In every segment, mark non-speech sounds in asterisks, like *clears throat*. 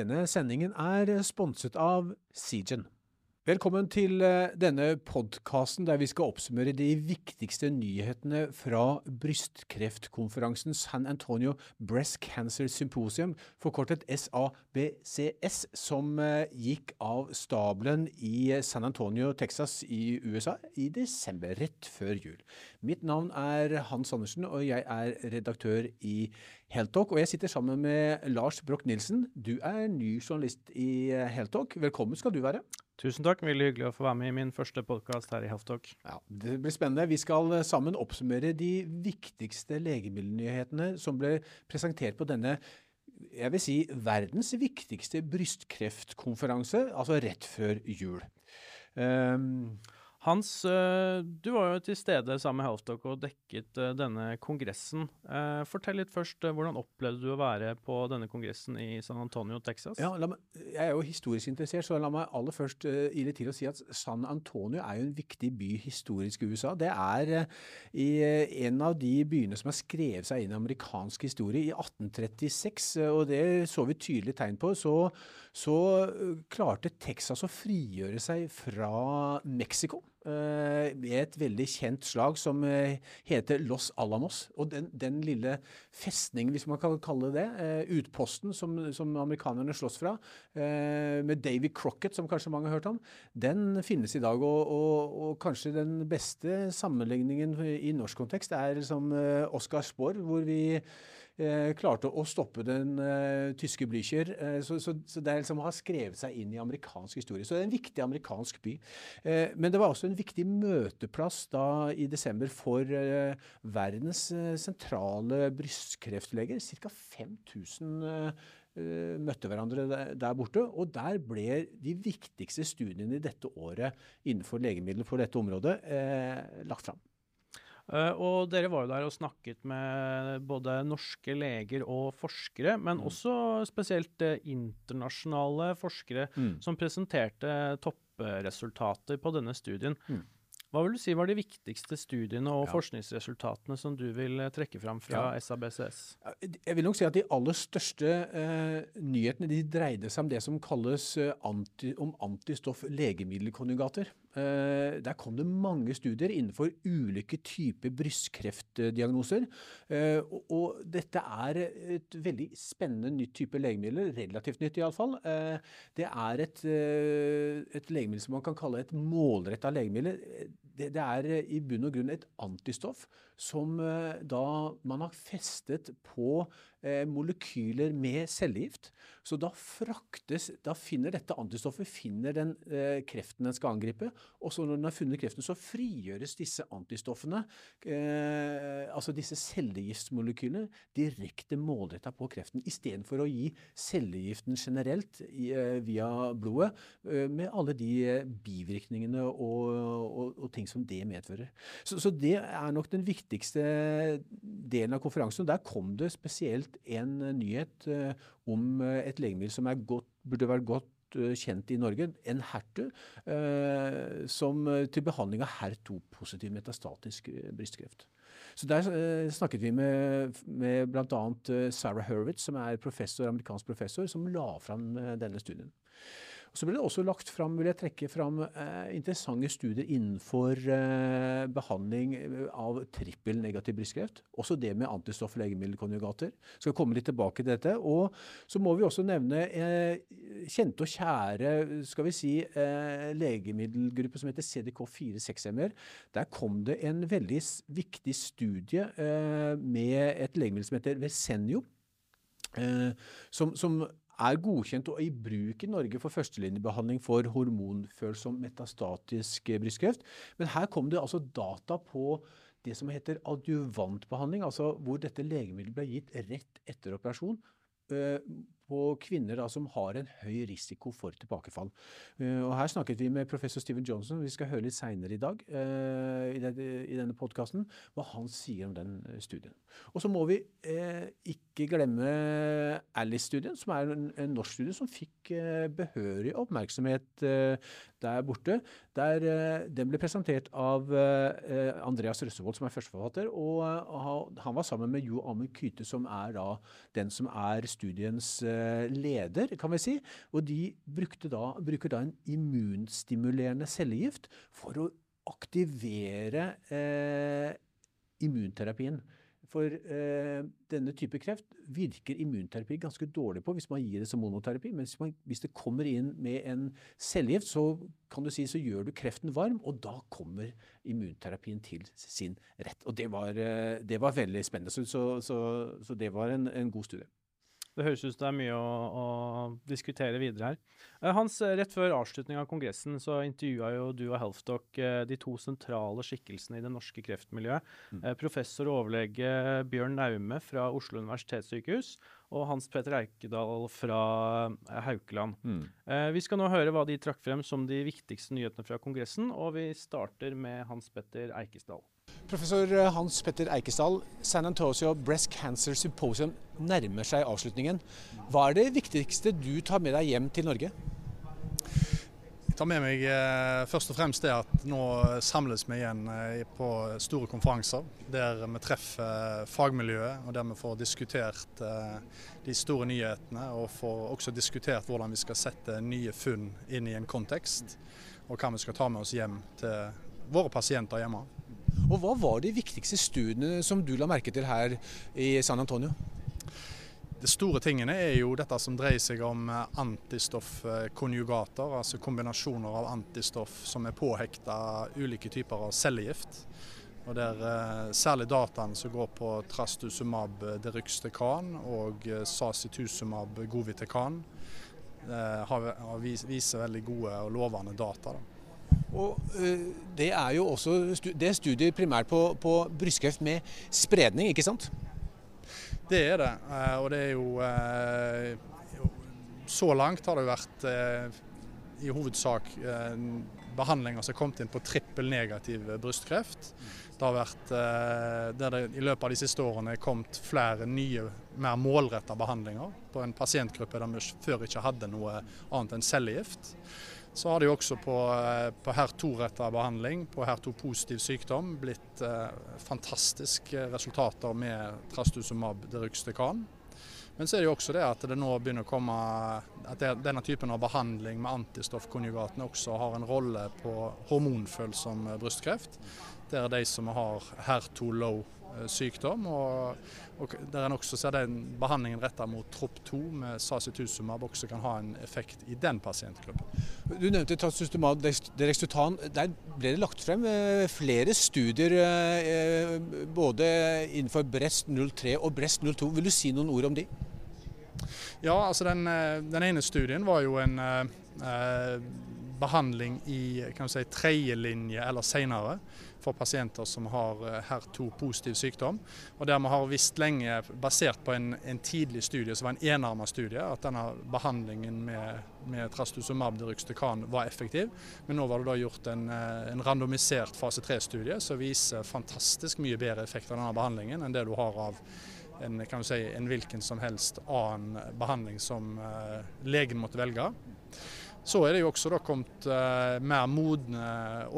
Denne sendingen er sponset av Seagen. Velkommen til eh, denne podkasten der vi skal oppsummere de viktigste nyhetene fra brystkreftkonferansen San Antonio Breast Cancer Symposium, forkortet SABCS, som eh, gikk av stabelen i San Antonio, Texas i USA i desember, rett før jul. Mitt navn er Hans Andersen, og jeg er redaktør i Heltalk. Og jeg sitter sammen med Lars Broch-Nilsen. Du er ny journalist i Heltalk. Velkommen skal du være. Tusen takk. Veldig hyggelig å få være med i min første podkast her i Health Ja, Det blir spennende. Vi skal eh, sammen oppsummere de viktigste legemiddelnyhetene som ble presentert på denne jeg vil si verdens viktigste brystkreftkonferanse, altså rett før jul. Um, hans, eh, du var jo til stede sammen med Healthtalk og dekket eh, denne kongressen. Eh, fortell litt først, hvordan opplevde du å være på denne kongressen i San Antonio, Texas? Ja, meg, Jeg er jo historisk interessert, så la meg aller først gi ile til å si at San Antonio er jo en viktig by historisk i USA. Det er en av de byene som har skrevet seg inn i amerikansk historie i 1836, og det så vi tydelig tegn på. Så, så klarte Texas å frigjøre seg fra Mexico. med et veldig kjent slag som uh, heter Los Alamos. Og den, den, lille festningen, hvis man kan kalle det det, utposten som, som, amerikanerne slåss fra, med Davy Crocket, som kanskje mange har hørt om, den finnes i dag. Og, og, og kanskje den beste sammenligningen i norsk kontekst er som Oscar Spår, hvor vi klarte å stoppe den eh, tyske Blücher. Eh, så, så, så, det liksom har skrevet seg inn i amerikansk historie. Så det er en viktig amerikansk by. Eh, men det var også en viktig møteplass da i desember for eh, verdens eh, sentrale brystkreftleger. Ca. 5000 møtte hverandre der borte, og der ble de viktigste studiene i dette året innenfor legemidler for dette området lagt fram. Uh, og dere var jo der og snakket med både norske leger og forskere, men mm. også spesielt uh, internasjonale forskere mm. som presenterte toppresultater på denne studien. Mm. Hva vil du si var de viktigste studiene og ja. forskningsresultatene som du vil eh, trekke fram fra ja. SABCS? Jeg vil nok si at de aller største uh, nyhetene de dreide seg om det som kalles anti, om antistoff legemiddelkonjugater. Uh, der kom det mange studier innenfor ulike typer brystkreftdiagnoser. Uh, og, dette er et veldig spennende nytt type legemiddel, relativt nytt iallfall. Uh, det er et, et legemiddel som man kan kalle et målretta legemiddel. Det, det, er i bunn og grunn et antistoff som da man har festet på molekyler med cellegift. Så da fraktes Da finner dette antistoffet finner den kreften den skal angripe, og så når den har funnet kreften, så frigjøres disse antistoffene, eh, altså disse cellegiftmolekylene, direkte målretta på kreften, istedenfor å gi cellegiften generelt i, eh, via blodet, eh, med alle de eh, bivirkningene og, og, og, ting som det medfører. Så, så, det er nok den viktigste delen av konferansen. Der kom det spesielt en nyhet eh, om eh, et legemiddel som godt, burde vært godt Eh, kjent i Norge, en HER2, eh, som eh, til behandling av HER2-positiv metastatisk brystkreft. Så Der snakket vi med, med bl.a. Sarah Hurwitz, som er professor, amerikansk professor, som la fram denne studien. Så ble det også lagt fram, vil jeg trekke fram eh, interessante studier innenfor eh, behandling av trippelnegativ brystkreft. Også det med antistoff- og legemiddelkonjugater. Skal komme litt tilbake til dette. Og så må vi også nevne eh, kjente og kjære skal vi si, eh, legemiddelgruppe som heter CDK4-6-MR. Der kom det en veldig viktig studie eh, med et legemiddel som heter Vesenio. Eh, som, som, er godkjent og i bruk i Norge for førstelinjebehandling for hormonfølsom metastatisk brystkreft. Men her kom det altså data på det som heter adjuvantbehandling, altså hvor dette legemiddelet ble gitt rett etter operasjon eh, på kvinner da, som har en høy risiko for tilbakefall. Uh, og Her snakket vi med professor Steven Johnson, vi skal høre litt seinere i dag uh, i, denne podkasten, hva han sier om den eh, studien. Og så må vi uh, ikke glemme Alice-studien, som er en, norsk studie som fikk behørig oppmerksomhet der borte. Der Den ble presentert av Andreas Røssevold, som er førsteforfatter, og han var sammen med Jo Amund Kyte, som er da den som er studiens leder, kan vi si. Og de da, bruker da en immunstimulerende cellegift for å aktivere eh, immunterapien. For eh, denne type kreft virker immunterapi ganske dårlig på hvis man gir det som monoterapi. Men hvis, man, hvis, det kommer inn med en cellegift, så kan du si så gjør du kreften varm, og da kommer immunterapien til sin rett. Og det var, eh, det var veldig spennende. Så, så, så, så det var en, en god studie. Det høres ut som det er mye å, å diskutere videre her. Uh, Hans, eh, rett før avslutning av kongressen så intervjua jo du og Healthdoc uh, de to sentrale skikkelsene i det norske kreftmiljøet. Mm. Professor og overlege Bjørn Naume fra Oslo universitetssykehus og Hans Petter Eikedal fra Haukeland. Mm. vi skal nå høre hva de trakk frem som de viktigste nyhetene fra kongressen, og vi starter med Hans Petter Eikesdal. Professor eh, Hans Petter Eikesdal, San Antonio Breast Cancer Symposium nærmer seg avslutningen. Hva er det viktigste du tar med deg hjem til Norge? Jeg tar med meg eh, først og fremst det at nå samles vi igjen eh, på store konferanser. Der vi treffer fagmiljøet, og der vi får diskutert de store nyhetene. Og får også diskutert hvordan vi skal sette nye funn inn i en kontekst. Og hva vi skal ta med oss hjem til våre pasienter hjemme. Og Hva var de viktigste studiene som du la merke til her i San Antonio? De store tingene er jo dette som dreier seg om antistoffkonjugater, altså kombinasjoner av antistoff som er påhekta ulike typer av cellegift. Og der eh, Særlig dataene som går på trastuzumab deruxtecan og sasituzumab govitecan eh, har, har viser veldig gode og lovende data. Da. Og uh, Det er jo også det studier primært på, på brystkreft med spredning, ikke sant? Det er det. Uh, og det er jo uh, Så langt har det vært i hovedsak behandlinger som har kommet inn på trippel negativ brystkreft. Det har vært der det i løpet av de siste årene er kommet flere nye, mer målretta behandlinger på en pasientgruppe der vi før ikke hadde noe annet enn cellegift. Så har det jo også på, eh, på HER2-retta behandling, på HER2-positiv sykdom, blitt eh, fantastiske resultater med trastuzumab deruxtecan. Men så er det jo også det at det nå begynner å komme at denne typen av behandling med antistoffkonjugatene også har en rolle på hormonfølsom brystkreft. Det er de som har HER2 low sykdom. Og, og der en også ser den behandlingen retta mot TROP2 med sasituzumab også kan ha en effekt i den pasientgruppen. Du nevnte trastuzumab deruxtecan. Der ble det lagt frem eh, flere studier eh, både innenfor Brest 03 og Brest 02. Vil du si noen ord om de? Ja, altså den, den ene studien var jo en eh, behandling i kan si, tredjelinje eller senere for pasienter som har HER2-positiv sykdom. Og der har visst lenge, basert på en, en tidlig studie som var en enarma studie, at denne behandlingen med, med trastuzumab deruxtecan var effektiv. Men nå var det da gjort en, eh, en randomisert fase 3-studie som viser fantastisk mye bedre effekt av denne behandlingen enn det du har av en, si, en hvilken som helst annen behandling som uh, legen måtte velge. Så er det jo også kommet eh, mer modne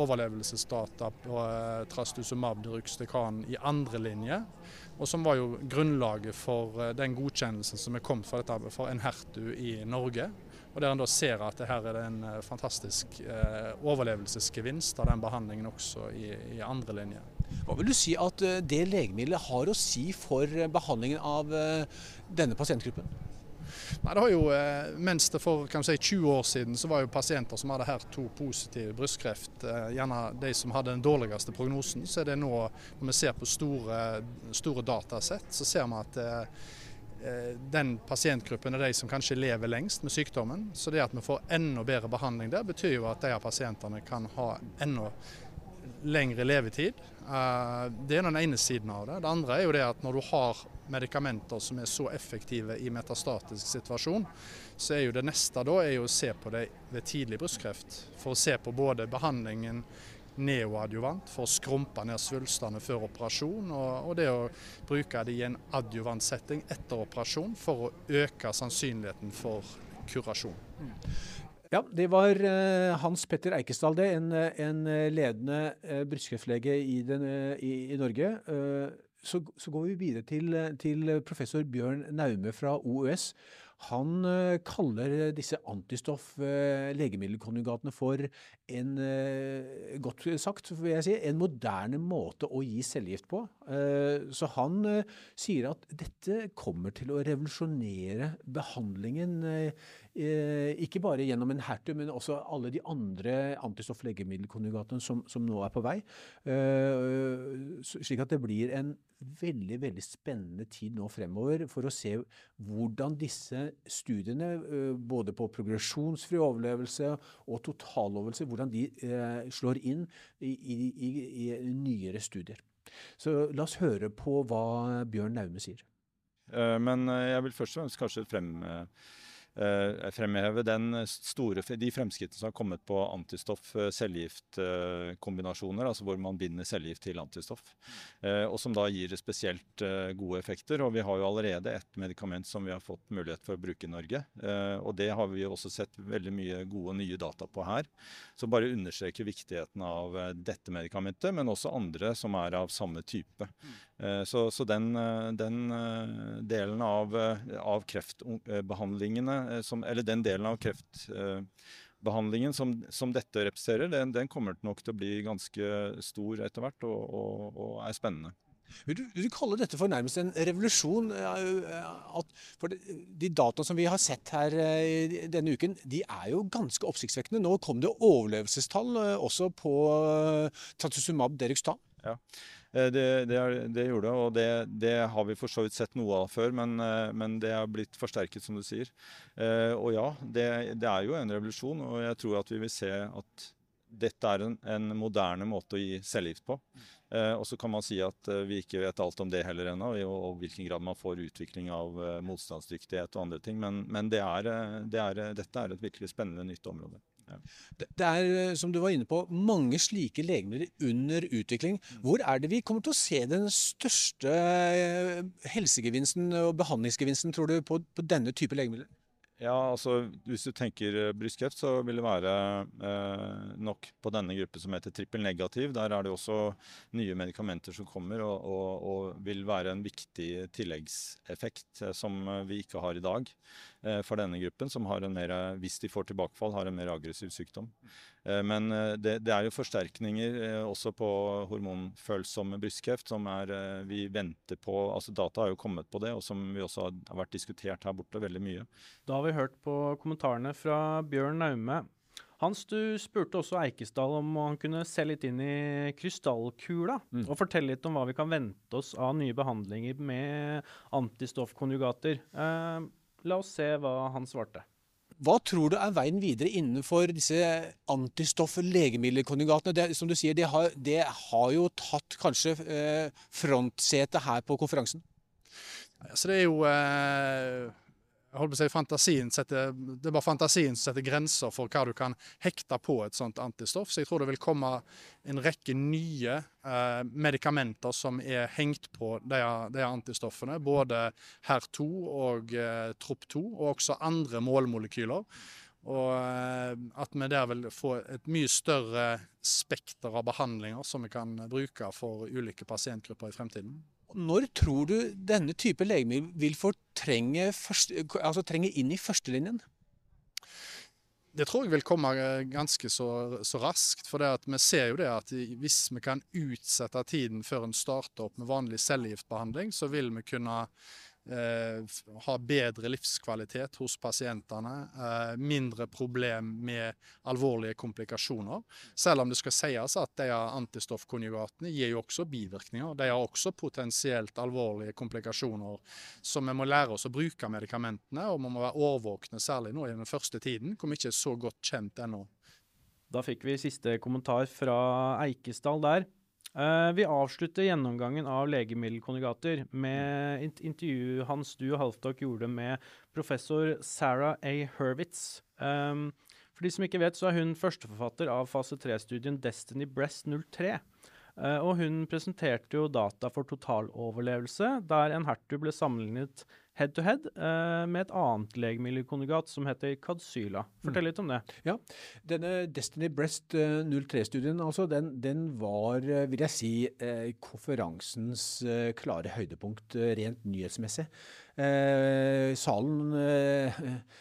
overlevelsesdata på eh, trastuzumab deruxtecan i andre linje. Og som var jo grunnlaget for eh, den godkjennelsen som er kommet for, dette, for Enhertu i Norge. Og Der en da ser at det her er det en fantastisk overlevelsesgevinst av den behandlingen også i, i andre linje. Hva vil du si at det legemiddelet har å si for behandlingen av denne pasientgruppen? Nei, det har jo, eh, Mens det for si, 20 år siden så var jo pasienter som hadde her to positive brystkreft, eh, gjerne de som hadde den dårligste prognosen, så er det nå, når vi ser på store, store datasett, så ser vi at eh, den pasientgruppen er de som kanskje lever lengst med sykdommen. Så det at vi får enda bedre behandling der, betyr jo at de pasientene kan ha enda lengre levetid. Det er den ene siden av det. Det andre er jo det at når du har medikamenter som er så effektive i metastatisk situasjon, så er jo det neste da å se på det ved tidlig brystkreft. For å se på både behandlingen neoadjuvant for å skrumpe ned svulstene før operasjon, og, og det å bruke det i en adjuvant setting etter operasjon for å øke sannsynligheten for kurasjon. Ja, det var uh, Hans Petter Eikesdal, det. En, en ledende uh, brystkreftlege i, i, i Norge. Så, så, går vi videre til, til, professor Bjørn Naume fra OUS. Han kaller disse antistoff-legemiddelkonjugatene for en, godt sagt, vil jeg si, en moderne måte å gi cellegift på. så han sier at dette kommer til å revolusjonere behandlingen Eh, ikke bare gjennom en hertu, men også alle de andre antistoff-legemiddelkonjugatene som, som, nå er på vei. Eh, slik at det blir en veldig veldig spennende tid nå fremover for å se hvordan disse studiene, eh, både på progresjonsfri overlevelse og totaloverlevelse, hvordan de slår inn i, i, i, nyere studier. Så la oss høre på hva Bjørn Naume sier. Men jeg vil først og fremst kanskje frem Eh, fremheve store, de fremskrittene som har kommet på antistoff-cellegiftkombinasjoner, altså hvor man binder cellegift til antistoff, eh, og som da gir spesielt eh, gode effekter. Og vi har jo allerede et medikament som vi har fått mulighet for å bruke i Norge. Og det har vi også sett veldig mye gode nye data på her, som bare understreker viktigheten av dette medikamentet, men også andre som er av samme type. Så, så den, den, delen av, av kreftbehandlingene Eh, som, eller den delen av kreftbehandlingen som, som dette representerer, den, den, kommer nok til å bli ganske stor etter hvert og, og, og er spennende. Vil du, vil du, kalle dette for nærmest en revolusjon? At, for De dataene som vi har sett her eh, denne uken, de er jo ganske oppsiktsvekkende. Nå kom det overlevelsestall eh, også på Tatusumab Deruxtan. Ja. Eh, det, er, det, gjorde det, og det, det, har vi for så vidt sett noe av før, men, eh, men det har blitt forsterket, som du sier. Eh, og ja, det, er jo en revolusjon, og jeg tror at vi vil se at dette er en, en moderne måte å gi cellegift på. og så kan man si at vi ikke vet alt om det heller ennå, og hvilken grad man får utvikling av motstandsdyktighet og andre ting. Men, men er, er, dette er et virkelig spennende nytt område. Det er, eh, som du var inne på, mange slike legemidler under utvikling. Hvor er det vi kommer til å se den største eh, helsegevinsten og behandlingsgevinsten, tror du, på, på denne type legemidler? Ja, altså Hvis du tenker eh, brystkreft, så vil det være eh, nok på denne gruppen som heter trippelnegativ. Der er det også nye medikamenter som kommer og, og, og vil være en viktig tilleggseffekt eh, som vi ikke har i dag. Eh, for denne gruppen, som har en mer, hvis de får tilbakefall, har en mer aggressiv sykdom. Eh, men eh, det, det er jo forsterkninger også på hormonfølsomme brystkreft som er, vi venter på. altså Data har jo kommet på det, og som vi også har vært diskutert her borte veldig mye. Da har vi hørt på kommentarene fra Bjørn Naume. Hans, du spurte også Eikesdal om han kunne se litt inn i krystallkula mm. og fortelle litt om hva vi kan vente oss av nye behandlinger med antistoffkonjugater. Eh, La oss se hva han svarte. Hva tror du er veien videre innenfor disse antistoff-legemiddelkonjugatene? Det, som du sier, det har, det har jo tatt kanskje eh, frontsetet her på konferansen? Altså det er jo eh, holdt på å si fantasien setter, Det er bare fantasien som setter grenser for hva du kan hekte på et sånt antistoff. Så jeg tror det vil komme en rekke nye eh, medikamenter som er hengt på de, de antistoffene. Både HER2 og eh, TROP2, og også andre målmolekyler. Og eh, at vi der vil få et mye større spekter av behandlinger som vi kan bruke for ulike pasientgrupper i fremtiden. Når tror du denne type legemiddel vil fortrenge første, altså trenge inn i førstelinjen? Det tror jeg vil komme eh, ganske så, så raskt. For vi ser jo det at hvis vi kan utsette tiden før en starter opp med vanlig cellegiftbehandling, så vil vi kunne ha bedre livskvalitet hos pasientene. Eh, mindre problem med alvorlige komplikasjoner. Selv om det skal sies at de antistoffkonjugatene gir jo også bivirkninger. De har også potensielt alvorlige komplikasjoner. Så vi må lære oss å bruke medikamentene, og vi må være årvåkne særlig nå i den første tiden, hvor vi ikke er så godt kjent ennå. Da fikk vi siste kommentar fra Eikesdal der. Uh, vi avslutter gjennomgangen av legemiddelkonjugater med et intervju Hans Du og Halvdok gjorde med professor Sarah A. Hurwitz. Um, for de som ikke vet, så er hun førsteforfatter av fase 3-studien Destiny Breast 03. Uh, og hun presenterte jo data for totaloverlevelse, der en hertug ble sammenlignet head to head uh, med et annet legemiddelkonjugat som heter Kadsyla. Fortell mm. litt om det. Ja, Denne Destiny Breast 03-studien altså, den, den, var, vil jeg si, konferansens klare høydepunkt rent nyhetsmessig. Eh, salen, eh,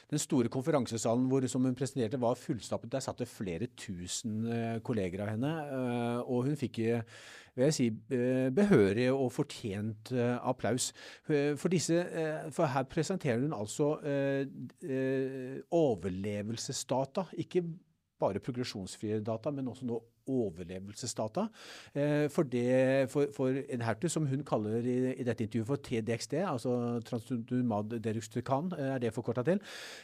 Den store konferansesalen hvor, som hun presenterte, var fullstappet. Der satt det flere tusen eh, kolleger av henne. Eh, og hun fikk vil jeg si, eh, behørig og fortjent eh, applaus. For, disse, for her presenterer hun altså overlevelsesdata. Ikke bare progresjonsfrie data, men også nå overlevelsesdata. Eh, for, det, for, for Enhertu, som hun kaller i, i, dette intervjuet for TDXD, altså transdumad Deruxtican, er det forkorta til.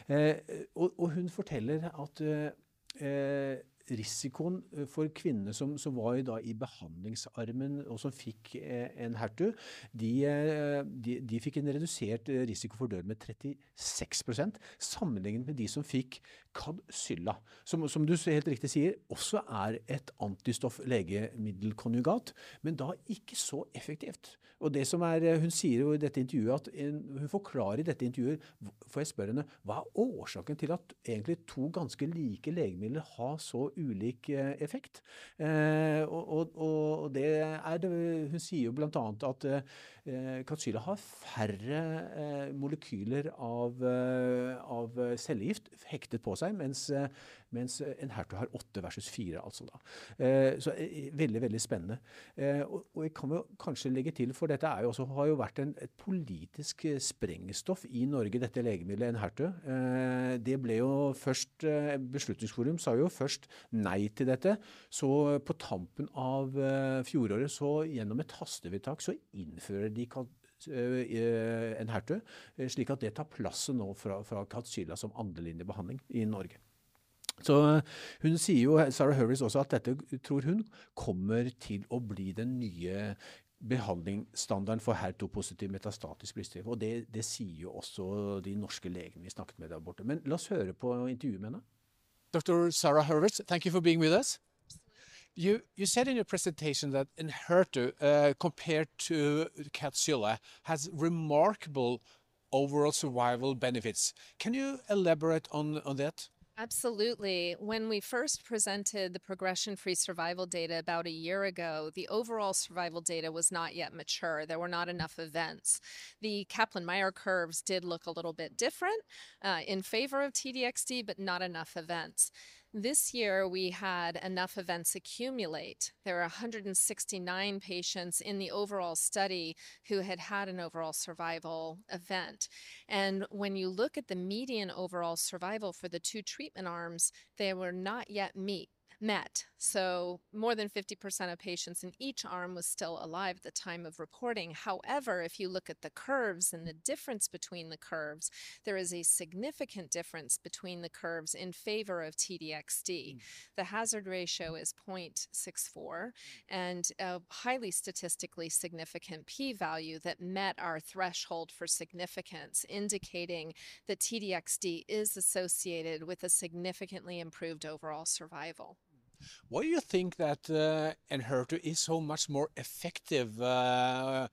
Eh, og, og, hun forteller at eh, risikoen eh, for kvinnene som, som var i behandlingsarmen og som fikk eh, en hertu, de, eh, de, de, fikk en redusert risiko for død med 36% sammenlignet med de som fikk Kadsylla, som, som du helt riktig sier, også er et antistoff-legemiddelkonjugat, men da ikke så effektivt. Og det som er, Hun sier jo i dette intervjuet at hun forklarer i dette intervjuet får jeg spørre henne, hva er årsaken til at egentlig to ganske like legemidler har så ulik eh, effekt? Eh, og, og, og, det er det, Hun sier jo bl.a. at eh, har færre eh, molekyler av, eh, av cellegift hektet på seg, mens mens en hertug har åtte versus fire. altså da. Så veldig, veldig spennende. Og jeg kan jo kanskje legge til, for dette jo også, har jo vært en, et politisk sprengstoff i Norge, dette legemiddelet Enhertu. Det ble jo først Beslutningsforum sa jo først nei til dette. Så på tampen av fjoråret, så gjennom et hastevedtak, så innfører de en hertug, slik at det tar plassen nå fra, fra Katsila som andrelinjebehandling i Norge. Så hun sier jo, Sarah Hurwitz også, at dette tror hun kommer til å bli den nye behandlingsstandarden for HER2-positiv metastatisk brystkreft. Og det, det, sier jo også de norske legene vi snakket med der borte. Men la oss høre på intervjuet med henne. Dr. Sarah Hurwitz, thank you for being with us. You, you said in your presentation that Enhertu, uh, compared to Katsula, has remarkable overall survival benefits. Can you elaborate on, that? Absolutely. When we first presented the progression free survival data about a year ago, the overall survival data was not yet mature. There were not enough events. The Kaplan Meier curves did look a little bit different uh, in favor of TDXD, but not enough events. This year, we had enough events accumulate. There were 169 patients in the overall study who had had an overall survival event. And when you look at the median overall survival for the two treatment arms, they were not yet meet, met. So more than 50% of patients in each arm was still alive at the time of reporting. However, if you look at the curves and the difference between the curves, there is a significant difference between the curves in favor of TDXD. Mm. The hazard ratio is 0.64 and a highly statistically significant p value that met our threshold for significance, indicating that TDXD is associated with a significantly improved overall survival. Why do you think that uh, Enhertu is so much more effective uh,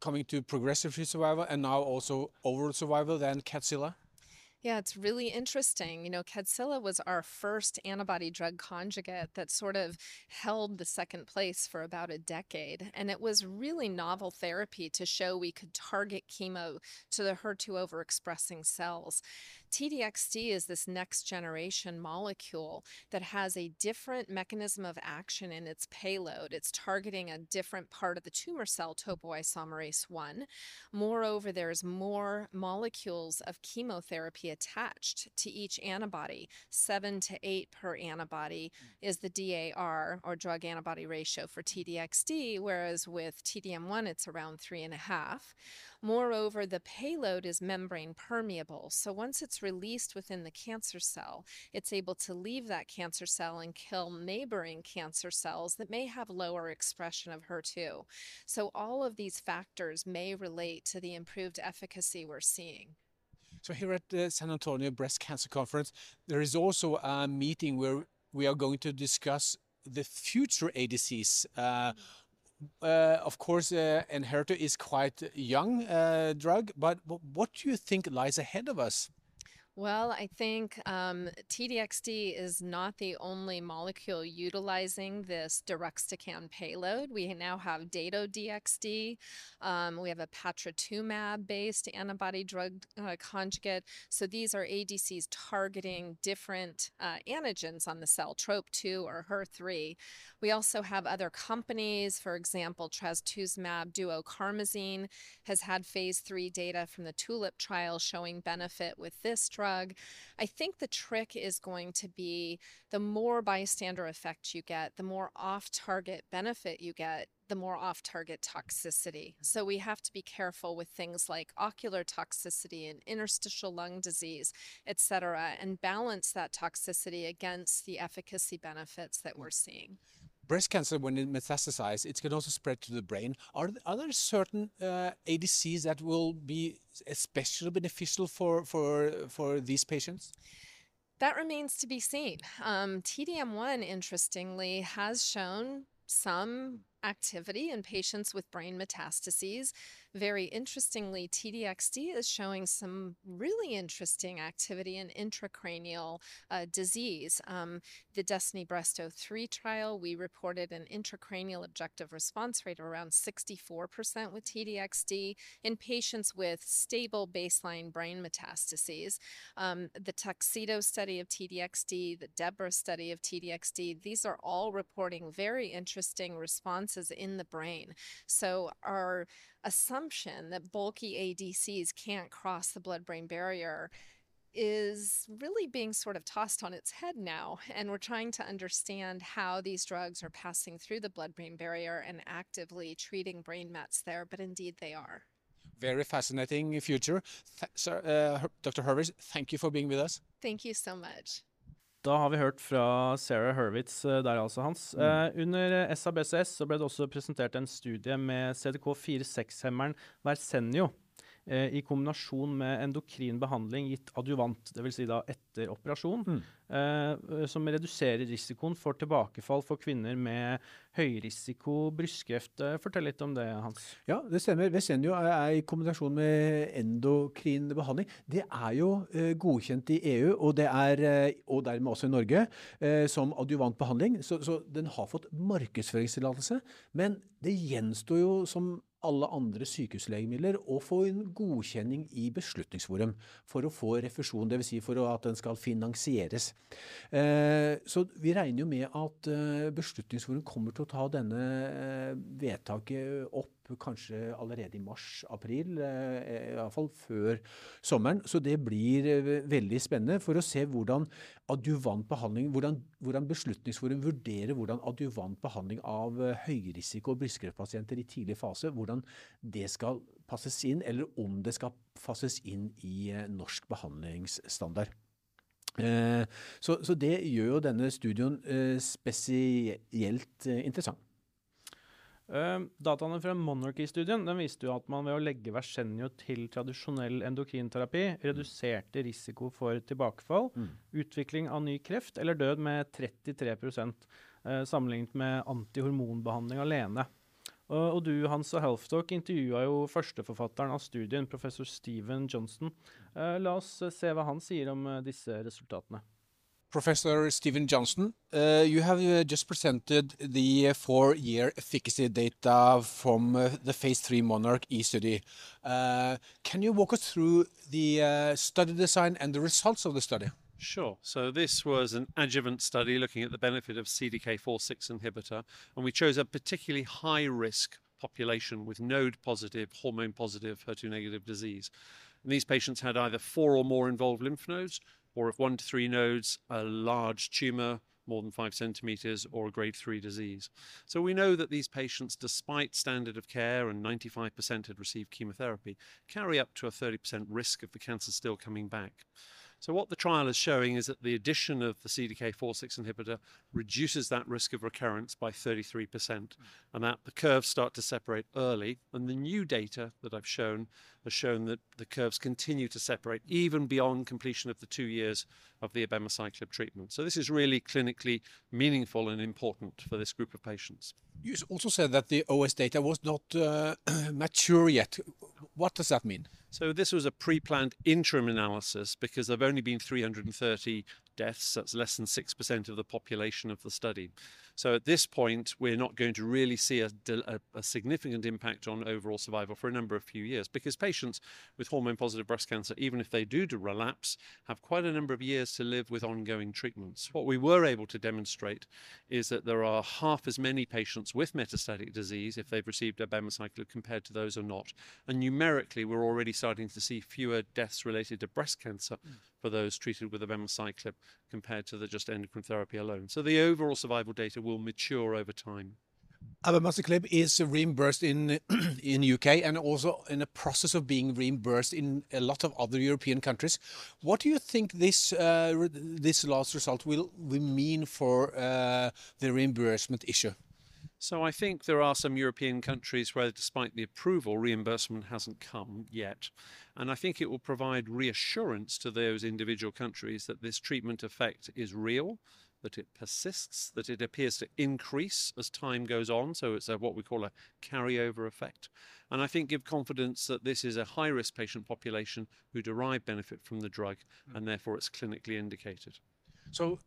coming to progressive-free survival and now also overall survival than Catzilla? Yeah, it's really interesting. You know, Kadcyla was our first antibody drug conjugate that sort of held the second place for about a decade. And it was really novel therapy to show we could target chemo to the HER2 overexpressing cells. TDXD is this next generation molecule that has a different mechanism of action in its payload. It's targeting a different part of the tumor cell, topoisomerase 1. Moreover, there's more molecules of chemotherapy attached to each antibody. Seven to eight per antibody hmm. is the DAR or drug antibody ratio for TDXD, whereas with TDM1, it's around three and a half. Moreover, the payload is membrane permeable. So once it's released within the cancer cell, it's able to leave that cancer cell and kill neighboring cancer cells that may have lower expression of HER2. So all of these factors may relate to the improved efficacy we're seeing. So here at the San Antonio Breast Cancer Conference, there is also a meeting where we are going to discuss the future ADCs. Uh, Uh, of course, uh, is quite young uh, drug, but what do you think lies ahead of us? Well, I think um, TDXD is not the only molecule utilizing this deruxtecan payload. We now have Dato-DXd. Um, we have a patritumab-based antibody drug uh, conjugate. So these are ADCs targeting different uh, antigens on the cell, TROP2 or HER3. We also have other companies, for example, trastuzumab duocarmazine has had phase three data from the TULIP trial showing benefit with this drug. I think the trick is going to be the more bystander effect you get, the more off target benefit you get, the more off target toxicity. Mm-hmm. So we have to be careful with things like ocular toxicity and interstitial lung disease, et cetera, and balance that toxicity against the efficacy benefits that we're mm-hmm. seeing breast cancer, when it metastasizes, it can also spread to the brain. Are, are there certain uh, ADCs that will be especially beneficial for, for, for these patients? That remains to be seen. Um, TDM1, interestingly, has shown some activity in patients with brain metastases. Very interestingly, TDXD is showing some really interesting activity in intracranial uh, disease. Um, the Destiny Breast 03 trial, we reported an intracranial objective response rate of around 64% with TDXD in patients with stable baseline brain metastases. Um, the Tuxedo study of TDXD, the Deborah study of TDXD, these are all reporting very interesting responses in the brain. So our assumption that bulky ADCs can't cross the blood brain barrier is really being sort of tossed on its head now. And we're trying to understand how these drugs are passing through the blood brain barrier and actively treating brain mets there, but indeed they are. Very fascinating future. Th sir, uh, Dr. Hurwitz, thank you for being with us. Thank you so much. Da har vi hørt fra Sarah Hurwitz eh, der, altså, Hans. Mm. Eh, under SABCS så ble det også presentert en studie med CDK4-6-hemmeren Versenio i kombinasjon med endokrin behandling gitt adjuvant, dvs. Si da etter operasjon. Mm. eh, som reduserer risikoen for tilbakefall for kvinner med høyrisiko brystkreft. Fortell litt om det, Hans. Ja, det stemmer. Vesenio er, er i kombinasjon med endokrin behandling. Det er jo eh, godkjent i EU, og, det er, eh, og dermed også i Norge, som adjuvant behandling. Så, så den har fått markedsføringstillatelse. Men det gjenstår jo som alle andre sykehuslegemidler og få en godkjenning i Beslutningsforum for å få refusjon, dvs. Si for at den skal finansieres. Eh, så vi regner jo med at eh, Beslutningsforum kommer til å ta denne eh, vedtaket opp kanskje allerede i mars-april, eh, iallfall før sommeren. Så det blir eh, veldig spennende for å se hvordan adjuvant hvordan, hvordan Beslutningsforum vurderer hvordan adjuvant behandling av høyrisiko- og brystkreftpasienter i tidlig fase, hvordan det skal passes inn, eller om det skal passes inn i norsk behandlingsstandard. Så, så det gjør jo denne studien spesielt interessant. Uh, dataene fra Monarchy-studien den viste jo at man ved å legge Versenio til tradisjonell endokrinterapi reduserte risiko for tilbakefall, mm. utvikling av ny kreft eller død med 33 uh, eh, sammenlignet med antihormonbehandling alene. Uh, og du Hans og Healthtalk intervjua jo førsteforfatteren av studien, professor Steven Johnston. Eh, la oss se hva han sier om disse resultatene. Professor Stephen Johnston, uh, you have uh, just presented the four-year efficacy data from uh, the phase three Monarch E study. Uh, can you walk us through the uh, study design and the results of the study? Sure. So this was an adjuvant study looking at the benefit of CDK4/6 inhibitor, and we chose a particularly high-risk population with node-positive, hormone-positive, HER2-negative disease. And these patients had either four or more involved lymph nodes, or if one to three nodes, a large tumor, more than five centimeters, or a grade three disease. So we know that these patients, despite standard of care and 95% had received chemotherapy, carry up to a 30% risk of the cancer still coming back. So, what the trial is showing is that the addition of the CDK4-6 inhibitor reduces that risk of recurrence by 33%, mm. and that the curves start to separate early. And the new data that I've shown has shown that the curves continue to separate even beyond completion of the two years of the abemaciclib treatment. So, this is really clinically meaningful and important for this group of patients. You also said that the OS data was not uh, *clears throat* mature yet. What does that mean? So this was a pre-planned interim analysis because there've only been 330 deaths. That's less than 6% of the population of the study. So at this point, we're not going to really see a, a, a, significant impact on overall survival for a number of few years because patients with hormone positive breast cancer, even if they do relapse, have quite a number of years to live with ongoing treatments. What we were able to demonstrate is that there are half as many patients with metastatic disease if they've received abemaciclib compared to those who are not. And numerically, we're already starting to see fewer deaths related to breast cancer mm. For those treated with abemaciclib compared to the just endocrine therapy alone. So the overall survival data will mature over time. Abemaciclib is reimbursed in *clears throat* in UK and also in a process of being reimbursed in a lot of other European countries. What do you think this uh, this last result will, will mean for uh, the reimbursement issue? So I think there are some European countries where, despite the approval, reimbursement hasn't come yet. And I think it will provide reassurance to those individual countries that this treatment effect is real, that it persists, that it appears to increase as time goes on. So it's a, what we call a carryover effect. And I think give confidence that this is a high risk patient population who derive benefit from the drug mm. and therefore it's clinically indicated. So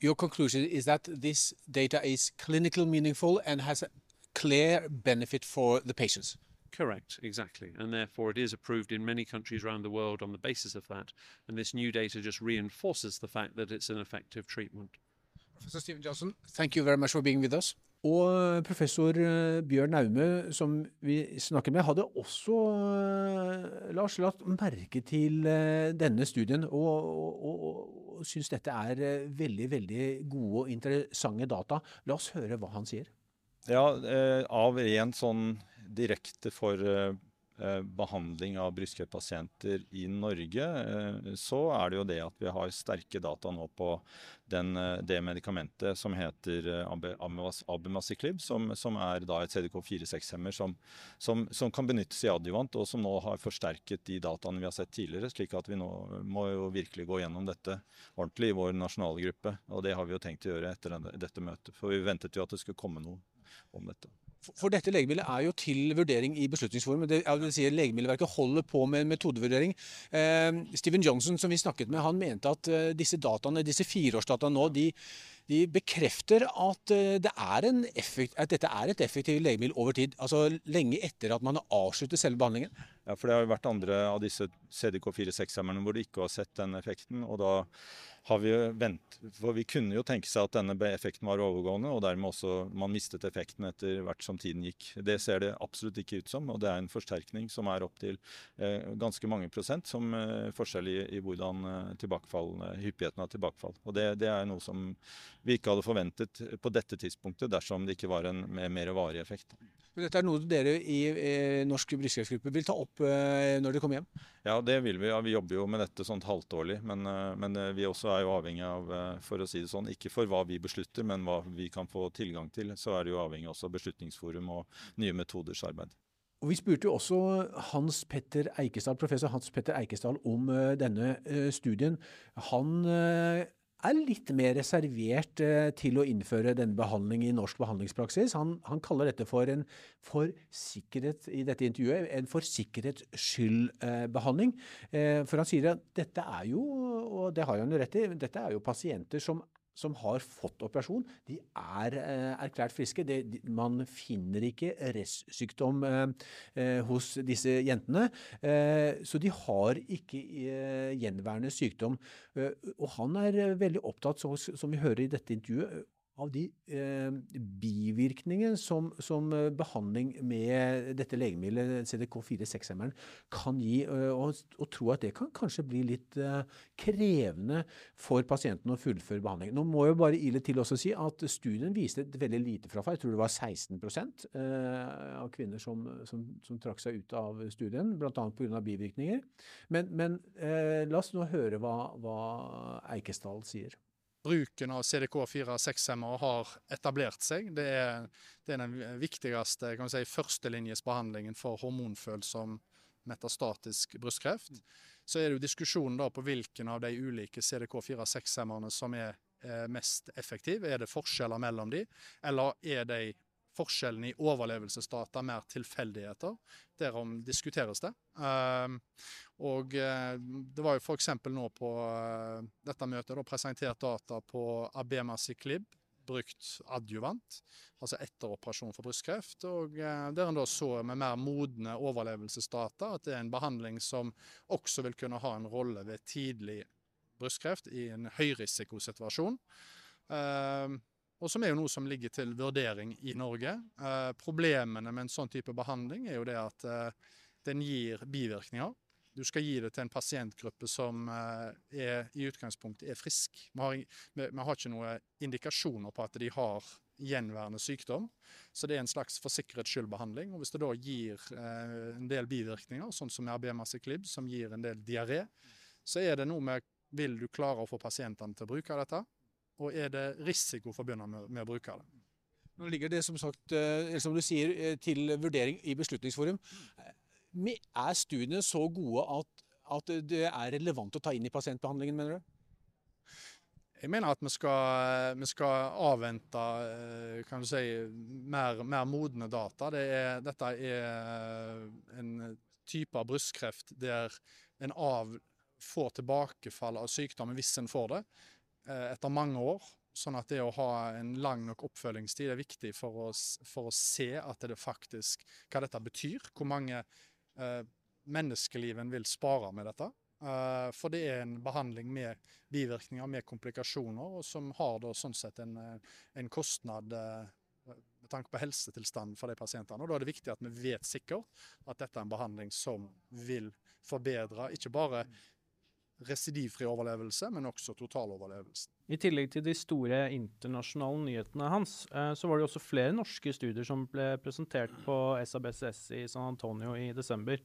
your conclusion is that this data is clinically meaningful and has a clear benefit for the patients. Correct, exactly. And therefore, it is approved in many countries around the world on the basis of that. And this new data just reinforces the fact that it's an effective treatment. Professor Stephen Johnson, thank you very much for being with us. Og professor eh, Bjørn Naume, som vi snakker med, hadde også, eh, Lars, lagt merke til eh, denne studien og, og, og, og syns dette er veldig, veldig gode og interessante data. La oss høre hva han sier. Ja, av en sånn direkte for Eh, behandling av brystkreftpasienter i Norge, eh, så er det jo det at vi har sterke data nå på den, eh, det medikamentet som heter abemaciclib, som, som er da et CDK4-6-hemmer som, som, som, kan benyttes i adjuvant, og som nå har forsterket de dataene vi har sett tidligere. slik at vi nå må jo virkelig gå gjennom dette ordentlig i vår nasjonale gruppe. Og det har vi jo tenkt å gjøre etter dette møtet. For vi ventet jo at det skulle komme noe om dette. For dette legemiddelet er jo til vurdering i Beslutningsforum. Det, vil si Legemiddelverket holder på med metodevurdering. Eh, Steven Johnson, som vi snakket med, han mente at eh, disse dataene, disse fireårsdataene nå, de, de bekrefter at, eh, det effekt, at, dette er et effektivt legemiddel over tid. Altså lenge etter at man har avsluttet selve behandlingen. Ja, for det har jo vært andre av disse CDK4-6-hemmerne hvor du ikke har sett den effekten. og da har vi vent, for Vi kunne jo tenke seg at denne effekten var overgående, og dermed også man mistet effekten etter hvert som tiden gikk. Det ser det absolutt ikke ut som, og det er en forsterkning som er opptil eh, ganske mange prosent som eh, forskjell i, i hvordan eh, hyppigheten av tilbakefall. Og det, det, er noe som vi ikke hadde forventet på dette tidspunktet dersom det ikke var en mer varig effekt. Dette er noe dere i eh, Norsk brystkreftgruppe vil ta opp eh, når dere kommer hjem? Ja, det vil vi. Ja, vi jobber jo med dette sånt halvtårlig. Men, eh, men, vi også er jo avhengig av, for å si det sånn, ikke for hva vi beslutter, men hva vi kan få tilgang til. Så er det jo avhengig også av Beslutningsforum og nye metoders arbeid. Og Vi spurte jo også Hans Petter Eikesdal, professor Hans Petter Eikesdal om denne studien. Han er litt mer reservert eh, til å innføre denne behandling i norsk behandlingspraksis. Han, han kaller dette for en for sikkerhet i dette intervjuet, en for sikkerhets skyld-behandling. Eh, for han sier at dette er jo, og det har han jo rett i, dette er jo pasienter som som har fått operasjon, de er eh, erklært friske. Det, de, man finner ikke restsykdom eh, eh, hos disse jentene. Eh, så de har ikke eh, gjenværende sykdom. Eh, og han er veldig opptatt, så, som vi hører i dette intervjuet, av de eh, bivirkningene som, som, eh, behandling med dette legemiddelet, CDK4-6-hemmeren, kan gi, eh, og, og, tro at det kan kanskje bli litt eh, krevende for pasienten å fullføre behandling. Nå må jeg bare ile til også si at studien viste et veldig lite frafall. Jeg tror det var 16 eh, av kvinner som, som, som, trakk seg ut av studien, bl.a. pga. bivirkninger. Men, men eh, la oss nå høre hva, hva Eikesdal sier bruken av CDK4-6-hemmere har etablert seg. Det er, det er den viktigste kan si, førstelinjesbehandlingen for hormonfølsom metastatisk brystkreft. Så er det jo diskusjonen da på hvilken av de ulike CDK4-6-hemmerne som er eh, mest effektive. Er det forskjeller mellom de, eller er de forskjellen i overlevelsesdata mer tilfeldigheter. Derom diskuteres det. Ehm, og eh, det var jo f.eks. nå på eh, dette møtet da, presentert data på Abemaciclib, brukt adjuvant, altså etter operasjon for brystkreft. og eh, Der en da så med mer modne overlevelsesdata at det er en behandling som også vil kunne ha en rolle ved tidlig brystkreft i en høyrisikosituasjon. Og som er jo noe som ligger til vurdering i Norge. Eh, problemene med en sånn type behandling er jo det at eh, den gir bivirkninger. Du skal gi det til en pasientgruppe som eh, er, i utgangspunktet er frisk. Vi har, vi, vi har ikke noen indikasjoner på at de har gjenværende sykdom. Så det er en slags for sikkerhets skyld-behandling. Og hvis det da gir en del bivirkninger, sånn som RBMaciclib, som gir en del diaré, så er det noe med Vil du klare å få pasientene til å bruke dette? Og er det risiko forbundet med, med, å bruke det. Nå ligger det som sagt, eller som du sier, eh, til vurdering i Beslutningsforum. Er studiene så gode at, at det er relevant å ta inn i pasientbehandlingen, mener du? Jeg mener at vi skal, vi skal avvente eh, kan du si, mer, mer modne data. Det er, dette er en type av brystkreft der en av får tilbakefall av sykdommen hvis en får det. Eh, etter mange år. Sånn at det å ha en lang nok oppfølgingstid er viktig for å, for å se at det faktisk, hva dette betyr. Hvor mange eh, menneskeliv en vil spare med dette. Eh, for det er en behandling med bivirkninger, med komplikasjoner, og som har da sånn sett en, eh, en kostnad eh, med tanke på helsetilstanden for de pasientene. Og Da er det viktig at vi vet sikkert at dette er en behandling som vil forbedre ikke bare residivfri overlevelse, men også totaloverlevelse. I tillegg til de store internasjonale nyhetene hans, eh, så var det også flere norske studier som ble presentert på SABCS i San Antonio i desember.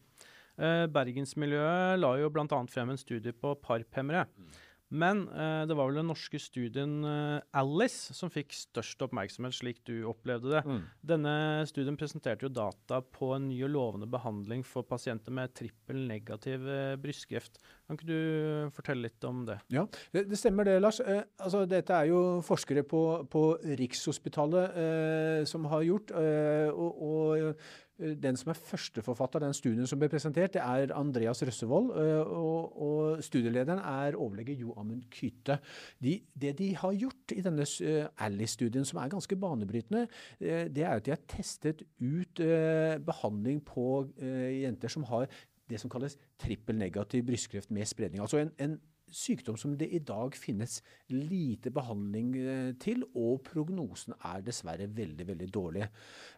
Eh, bergensmiljøet la jo bl.a. frem en studie på parphemmere. Mm. Men eh, det var vel den norske studien eh, Alice som fikk størst oppmerksomhet, slik du opplevde det. Mm. Denne studien presenterte jo data på en ny og lovende behandling for pasienter med trippel negativ eh, brystkreft. Kan ikke du fortelle litt om det? Ja, det, det stemmer det, Lars. Eh, altså, dette er jo forskere på, på Rikshospitalet eh, som har gjort. Eh, og, og Eh, den som er førsteforfatter av den studien som ble presentert, det er Andreas Røssevold. Eh, og, og studielederen er overlege Jo Amund Kyte. De, det de har gjort i denne eh, Alice-studien, som er ganske banebrytende, det er at de har testet ut behandling på jenter som har det som kalles trippel negativ brystkreft med spredning. Altså en, en sykdom som det i dag finnes lite behandling eh, til, og prognosen er dessverre veldig, veldig dårlig.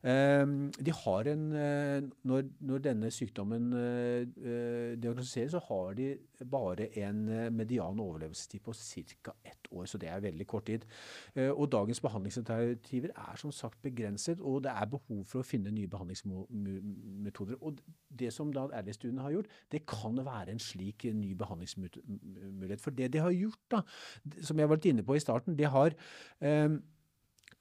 Ehm, de har en, eh, når, når denne sykdommen eh, diagnostiseres, så har de bare en median overlevelsestid på ca. ett år, så det er veldig kort tid. Og dagens behandlingsalternativer er som sagt begrenset, og det er behov for å finne nye behandlingsmetoder. Og det som da Alice-studien har gjort, det kan være en slik ny behandlingsmetode mulighet. For det de har gjort, da, som jeg var litt inne på i starten, de har eh,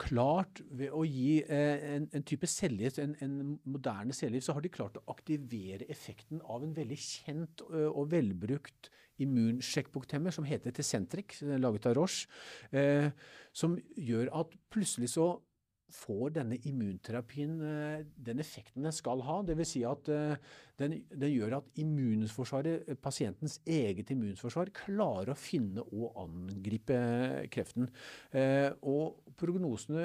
klart ved å gi eh, en, en, type cellegift, en, en, moderne cellegift, så har de klart å aktivere effekten av en veldig kjent ø, og velbrukt immunsjekkbukthemmer som heter Tecentric, laget av Roche, eh, som gjør at plutselig så får denne immunterapien eh, den effekten den skal ha. Dvs. Si at eh, den, den, gjør at immunforsvaret, eh, pasientens eget immunforsvar klarer å finne og angripe kreften. Og prognosene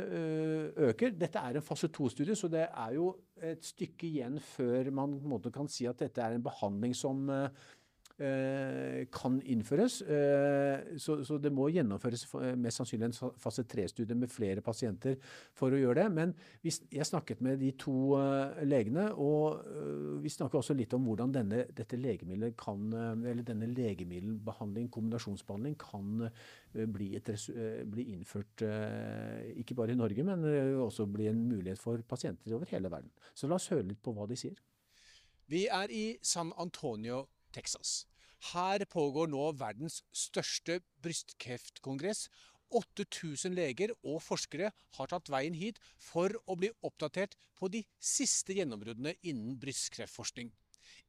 øker. Dette er en fase to-studie, så det er jo et stykke igjen før man kan si at dette er en behandling som eh, kan innføres. Eh, så, så, det må gjennomføres mest sannsynlig en fase 3-studie med flere pasienter for å gjøre det. Men vi, jeg snakket med de to legene, og vi snakker også litt om hvordan denne, dette legemiddelet kan, eller denne legemiddelbehandling, kombinasjonsbehandling, kan bli, et, bli, innført ikke bare i Norge, men også bli en mulighet for pasienter over hele verden. Så la oss høre litt på hva de sier. Vi er i San Antonio, Texas. Her pågår nå verdens største brystkreftkongress. 8000 leger og forskere har tatt veien hit for å bli oppdatert på de siste gjennombruddene innen brystkreftforskning.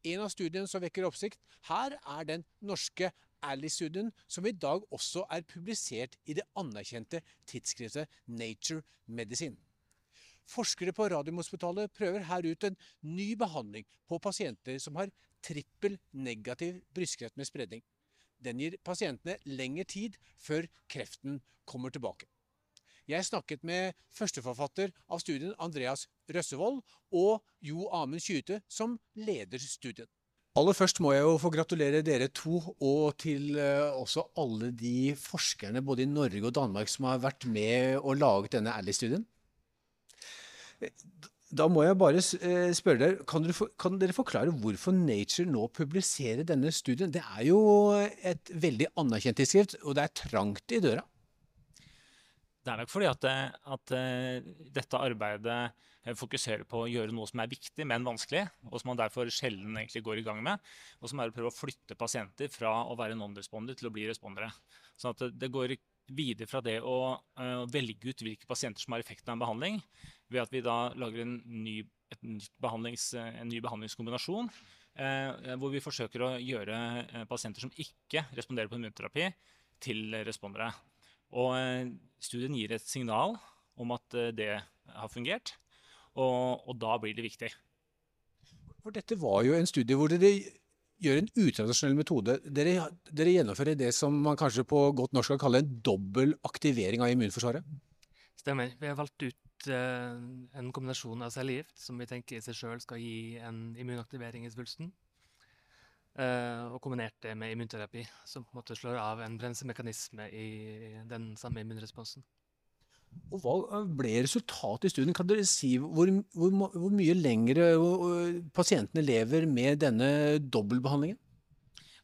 En av studiene som vekker oppsikt her, er den norske Ally-studien, som i dag også er publisert i det anerkjente tidsskriftet Nature Medicine. Forskere på Radiumhospitalet prøver her ut en ny behandling på pasienter som har trippel negativ brystkreft med spredning. Den gir pasientene lengre tid før kreften kommer tilbake. Jeg snakket med førsteforfatter av studien, Andreas Røssevold, og Jo Amund Kyte, som leder studien. Aller først må jeg jo få gratulere dere to, og til uh, også alle de forskerne både i Norge og Danmark som har vært med og laget denne Ally-studien. Da må jeg bare eh, spørre dere, kan dere, kan dere, forklare hvorfor Nature nå publiserer denne studien? Det er jo et veldig anerkjent tidsskrift, og det er trangt i døra. Det er nok fordi at, at, eh, dette arbeidet eh, fokuserer på å gjøre noe som er viktig, men vanskelig, og som man derfor sjelden egentlig går i gang med. Og som er å prøve å flytte pasienter fra å være non-responder til å bli respondere. At det går videre fra det å uh, velge ut hvilke pasienter som har effekten av en behandling, ved at vi da lager en ny, behandlings, en ny behandlingskombinasjon. Uh, hvor vi forsøker å gjøre uh, pasienter som ikke responderer på immunterapi, til respondere. Og studien gir et signal om at det har fungert, og, og da blir det viktig. For dette var jo en studie hvor dere gjør en utradisjonell metode. Dere, dere, gjennomfører det som man kanskje på godt norsk kan kalle en dobbel aktivering av immunforsvaret? Stemmer. Vi har valgt ut uh, en kombinasjon av cellegift som vi tenker i seg sjøl skal gi en immunaktivering i svulsten. Uh, og kombinert det med immunterapi, som på en måte slår av en bremsemekanisme i den samme immunresponsen. Og Hva ble resultatet i studien? Kan dere si hvor, hvor, hvor mye lengre pasientene lever med denne dobbeltbehandlingen?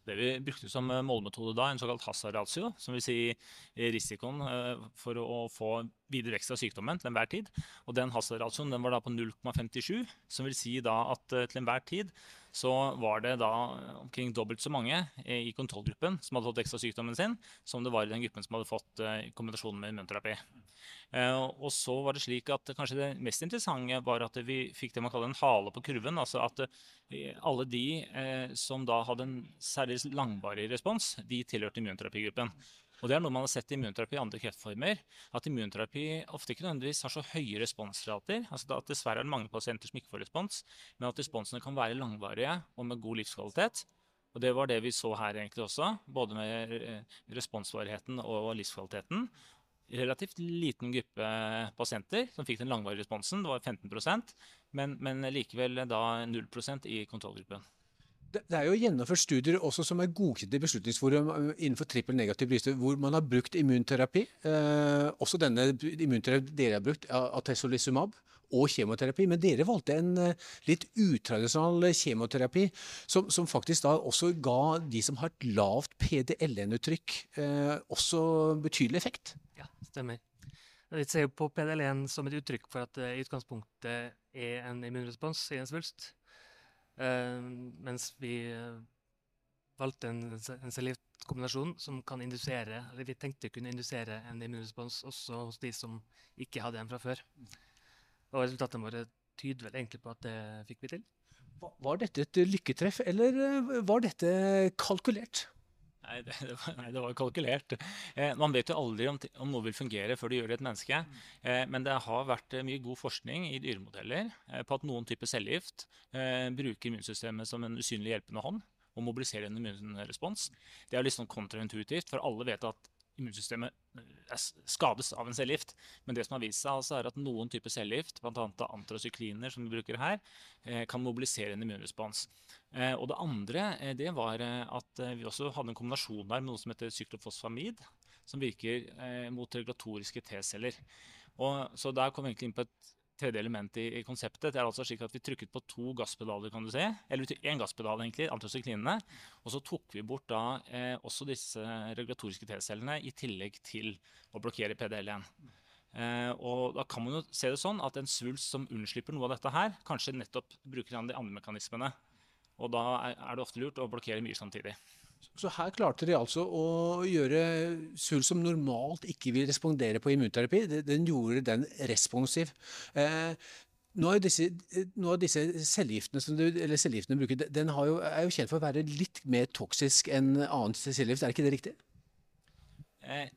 Det vi brukte som målmetode da, en såkalt Hazard-ratio, som vil si risikoen eh, for å få videre vekst av sykdommen til enhver tid. Og den Hazard-ratioen var da på 0,57, som vil si da at eh, til enhver tid så var det da omkring dobbelt så mange i kontrollgruppen som hadde fått vekst av sykdommen sin, som det var i den gruppen som hadde fått eh, kombinasjonen med immunterapi. Eh, og så var det slik at kanskje det mest interessante var at vi fikk det man kaller en hale på kurven. altså at eh, alle de eh, som da hadde en særlig langvarig respons, de tilhørte immunterapigruppen. Og det er noe man har sett i immunterapi i andre kreftformer. At immunterapi ofte ikke nødvendigvis har så høye responsrater. altså at Dessverre er det mange pasienter som ikke får respons, men at responsene kan være langvarige og med god livskvalitet. Og det var det vi så her egentlig også, både med responsvarigheten og livskvaliteten relativt liten gruppe pasienter som fikk den langvarige responsen. Det var 15 men, men likevel da 0% i kontrollgruppen. Det, er jo gjennomført studier også som er godkjent i Beslutningsforum eh, innenfor trippel negativ bryster, hvor man har brukt immunterapi. Eh, også denne immunterapi dere har brukt, atezolizumab og kjemoterapi. Men dere valgte en eh, litt utradisjonal kjemoterapi, som, som, faktisk da også ga de som har et lavt PDL-uttrykk, eh, også betydelig effekt. Ja, stemmer. Vi ser jo på PDL1 som et uttrykk for at det i utgangspunktet er en immunrespons i en svulst. Uh, mens vi uh, valgte en, en cellegiftkombinasjon som kan indusere, eller vi tenkte kunne indusere en immunrespons også hos de som ikke hadde en fra før. Og resultatene våre tyder vel egentlig på at det fikk vi til. Var dette et lykketreff, eller eh, var dette kalkulert? Nei det, det, var, nei, det var kalkulert. Eh, man vet jo aldri om, om, noe vil fungere før det gjør det et menneske. Eh, men det har vært eh, mye god forskning i dyremodeller eh, på at noen typer cellegift eh, bruker immunsystemet som en usynlig hjelpende hånd og mobiliserer en immunrespons. Det er litt sånn kontraintuitivt, for alle vet at immunsystemet eh, skades av en cellegift. Men det som har vist seg, altså er at noen typer cellegift, bl.a. antrosykliner, som vi bruker her, kan mobilisere en immunrespons. Og det andre det var at vi også hadde en kombinasjon der med noe som heter syklofosfamid, som virker mot regulatoriske T-celler. Så der kom vi egentlig inn på et tredje element i, i, konseptet. Det er altså slik at Vi trykket på to gasspedaler, kan du se, eller én gasspedal, egentlig, antrasyklinene. Og så tok vi bort da eh, også disse regulatoriske T-cellene i tillegg til å blokkere PDL1. Eh, og da kan man jo se det sånn at en svulst som unnslipper noe av dette her, kanskje nettopp bruker de andre mekanismene. Og da er det ofte lurt å blokkere mye samtidig. Så her klarte de altså å gjøre SUL som normalt ikke vil respondere på immunterapi, den gjorde den responsiv. Noen noe av disse, noe av disse cellegiftene som du, cellegiftene bruker, den jo, er jo kjent for å være litt mer toksisk enn annet cellegift, er ikke det riktig? Eh,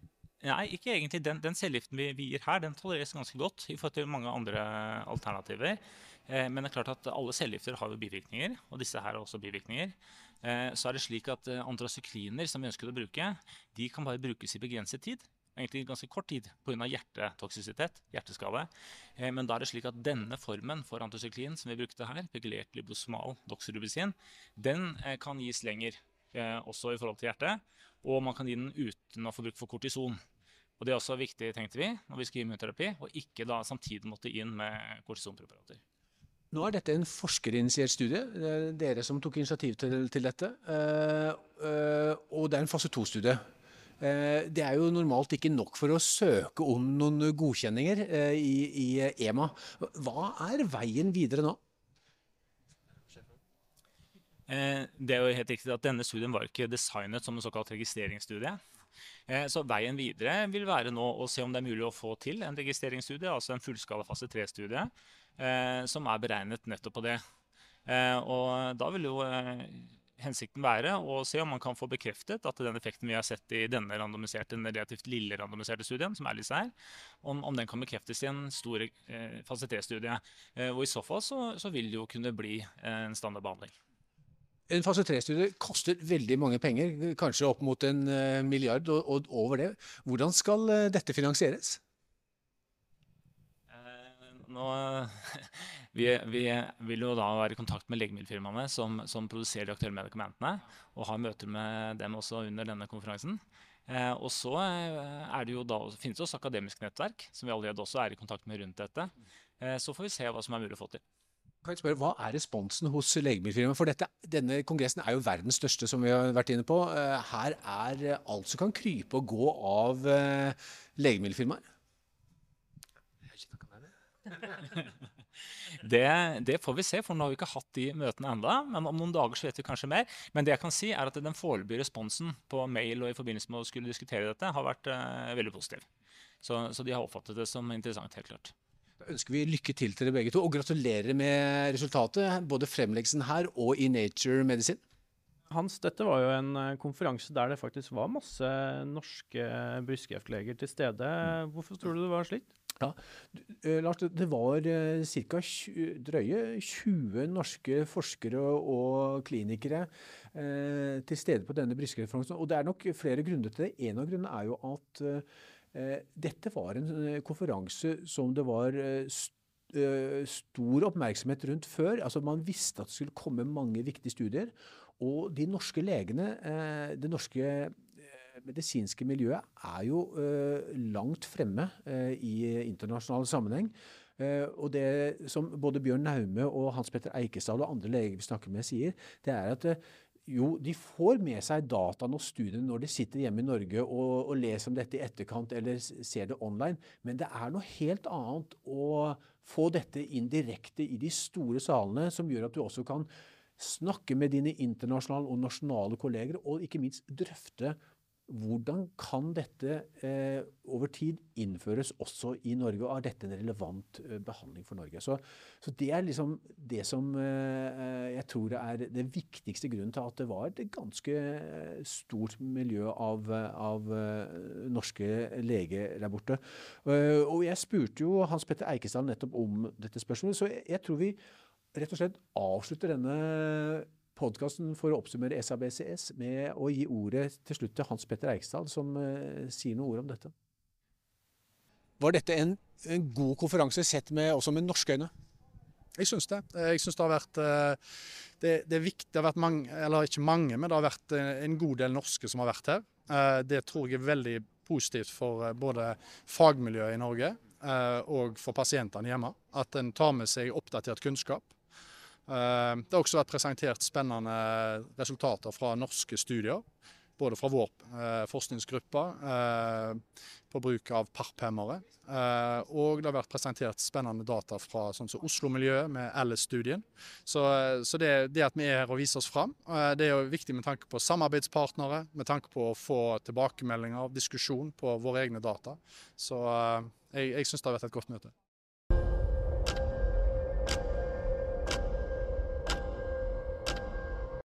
nei, ikke egentlig. Den, den cellegiften vi, vi, gir her, den tolereres ganske godt i forhold til mange andre alternativer. Eh, men det er klart at alle cellegifter har jo bivirkninger, og disse her har også bivirkninger. Eh, så er det slik at eh, antrasykliner som vi ønsker å bruke, de kan bare brukes i begrenset tid. Egentlig ganske kort tid pga. hjertetoksisitet, hjerteskade. Eh, men da er det slik at denne formen for antrasyklin som vi brukte her, pegulert libosomal doxorubicin, den kan gis lenger, også i forhold til hjertet. Og man kan gi den uten å få bruk for kortison. Og Det er også viktig tenkte vi, når vi skal gi immunterapi, og ikke da samtidig måtte inn med kortisonpreparater. Nå er dette en forskerinitiert studie. Det er dere som tok initiativ til, til dette. Uh, og det er en fase to-studie. Uh, det er jo normalt ikke nok for å søke om noen godkjenninger i, i, EMA. Hva er veien videre nå? Det er jo helt riktig at Denne studien var ikke designet som en såkalt registreringsstudie. Så veien videre vil være nå å se om det er mulig å få til en registreringsstudie, altså en fullskala fase 3-studie, Eh, som er beregnet nettopp på det. Eh, og da vil jo eh, hensikten være å se om man kan få bekreftet at den effekten vi har sett i denne randomiserte, den relativt lille randomiserte studien, som er litt sær, om, om, den kan bekreftes i en stor eh, fase 3-studie. Eh, og I så fall så, så, vil det jo kunne bli en standardbehandling. En fase 3-studie koster veldig mange penger, kanskje opp mot en milliard og over det. Hvordan skal dette finansieres? Nå, *laughs* vi, vi, vil jo da være i kontakt med legemiddelfirmaene som, som, produserer de aktuelle medikamentene, og har møter med dem også under denne konferansen. Eh, og så eh, det da, finnes det også akademisk nettverk, som vi allerede også er i kontakt med rundt dette. Eh, så får vi se hva som er mulig å få til. Kan jeg spørre, Hva er responsen hos legemiddelfirmaene? For dette, denne kongressen er jo verdens største, som vi har vært inne på. Eh, her er alt som kan krype og gå av eh, legemiddelfirmaer. *laughs* Det, det, får vi se, for nå har vi ikke hatt de møtene enda, men Om noen dager så vet vi kanskje mer. Men det jeg kan si er at den foreløpige responsen på mail og i forbindelse med å skulle diskutere dette har vært uh, veldig positiv. Så, så, de har oppfattet det som interessant, helt klart. Da ønsker vi lykke til til dere begge to, og gratulerer med resultatet. Både fremleggelsen her og i Nature Medicine. Hans, dette var jo en eh, konferanse der det faktisk var masse norske brystkreftleger til stede. Hvorfor tror du det var slik? Ja, eh, Lars, det var eh, ca. drøye 20 norske forskere og klinikere eh, til stede på denne brystkreftkonferansen. Og det er nok flere grunner til det. En av grunnene er jo at eh, dette var en eh, konferanse som det var stor oppmerksomhet rundt før. Altså Man visste at det skulle komme mange viktige studier. Og de norske legene, det norske medisinske miljøet er jo eh, langt fremme eh, i internasjonal sammenheng. Eh, og det som både Bjørn Naume og Hans Petter Eikesdal og andre leger vi snakker med sier, det er at jo, de får med seg dataen og studiene når de sitter hjemme i Norge og, og, leser om dette i etterkant eller ser det online, men det er noe helt annet å få dette inn direkte i de store salene, som gjør at du også kan snakke med dine internasjonale og nasjonale kolleger, og ikke minst drøfte hvordan kan dette eh, over tid innføres også i Norge, og er dette en relevant eh, behandling for Norge? Så, så, det er liksom det som eh, jeg tror er det viktigste grunnen til at det var et ganske eh, stort miljø av, av uh, norske leger der borte. Uh, og jeg spurte jo Hans Petter Eikesdal nettopp om dette spørsmålet, så jeg, jeg tror vi rett og slett avslutter denne podkasten for å oppsummere SABCS med å gi ordet til slutt til Hans Petter Eikstad, som uh, sier noen ord om dette. Var dette en, en god konferanse sett med, også med norske øyne? Jeg syns det. Jeg syns det har vært eh, det, det, er viktig, det har vært mange, eller ikke mange, men det har vært eh, en god del norske som har vært her. Eh, det tror jeg er veldig positivt for både fagmiljøet i Norge og for pasientene hjemme. At en tar med seg oppdatert kunnskap. Det har også vært presentert spennende resultater fra norske studier både fra vår eh, forskningsgruppe eh, på bruk av PARP-hemmere. Eh, og det har vært presentert spennende data fra sånn som Oslo-miljøet med Alice-studien. Så, så det, det, at vi er her og viser oss fram, eh, det er jo viktig med tanke på samarbeidspartnere, med tanke på å få tilbakemeldinger, diskusjon på våre egne data. Så eh, jeg, jeg syns det har vært et godt møte.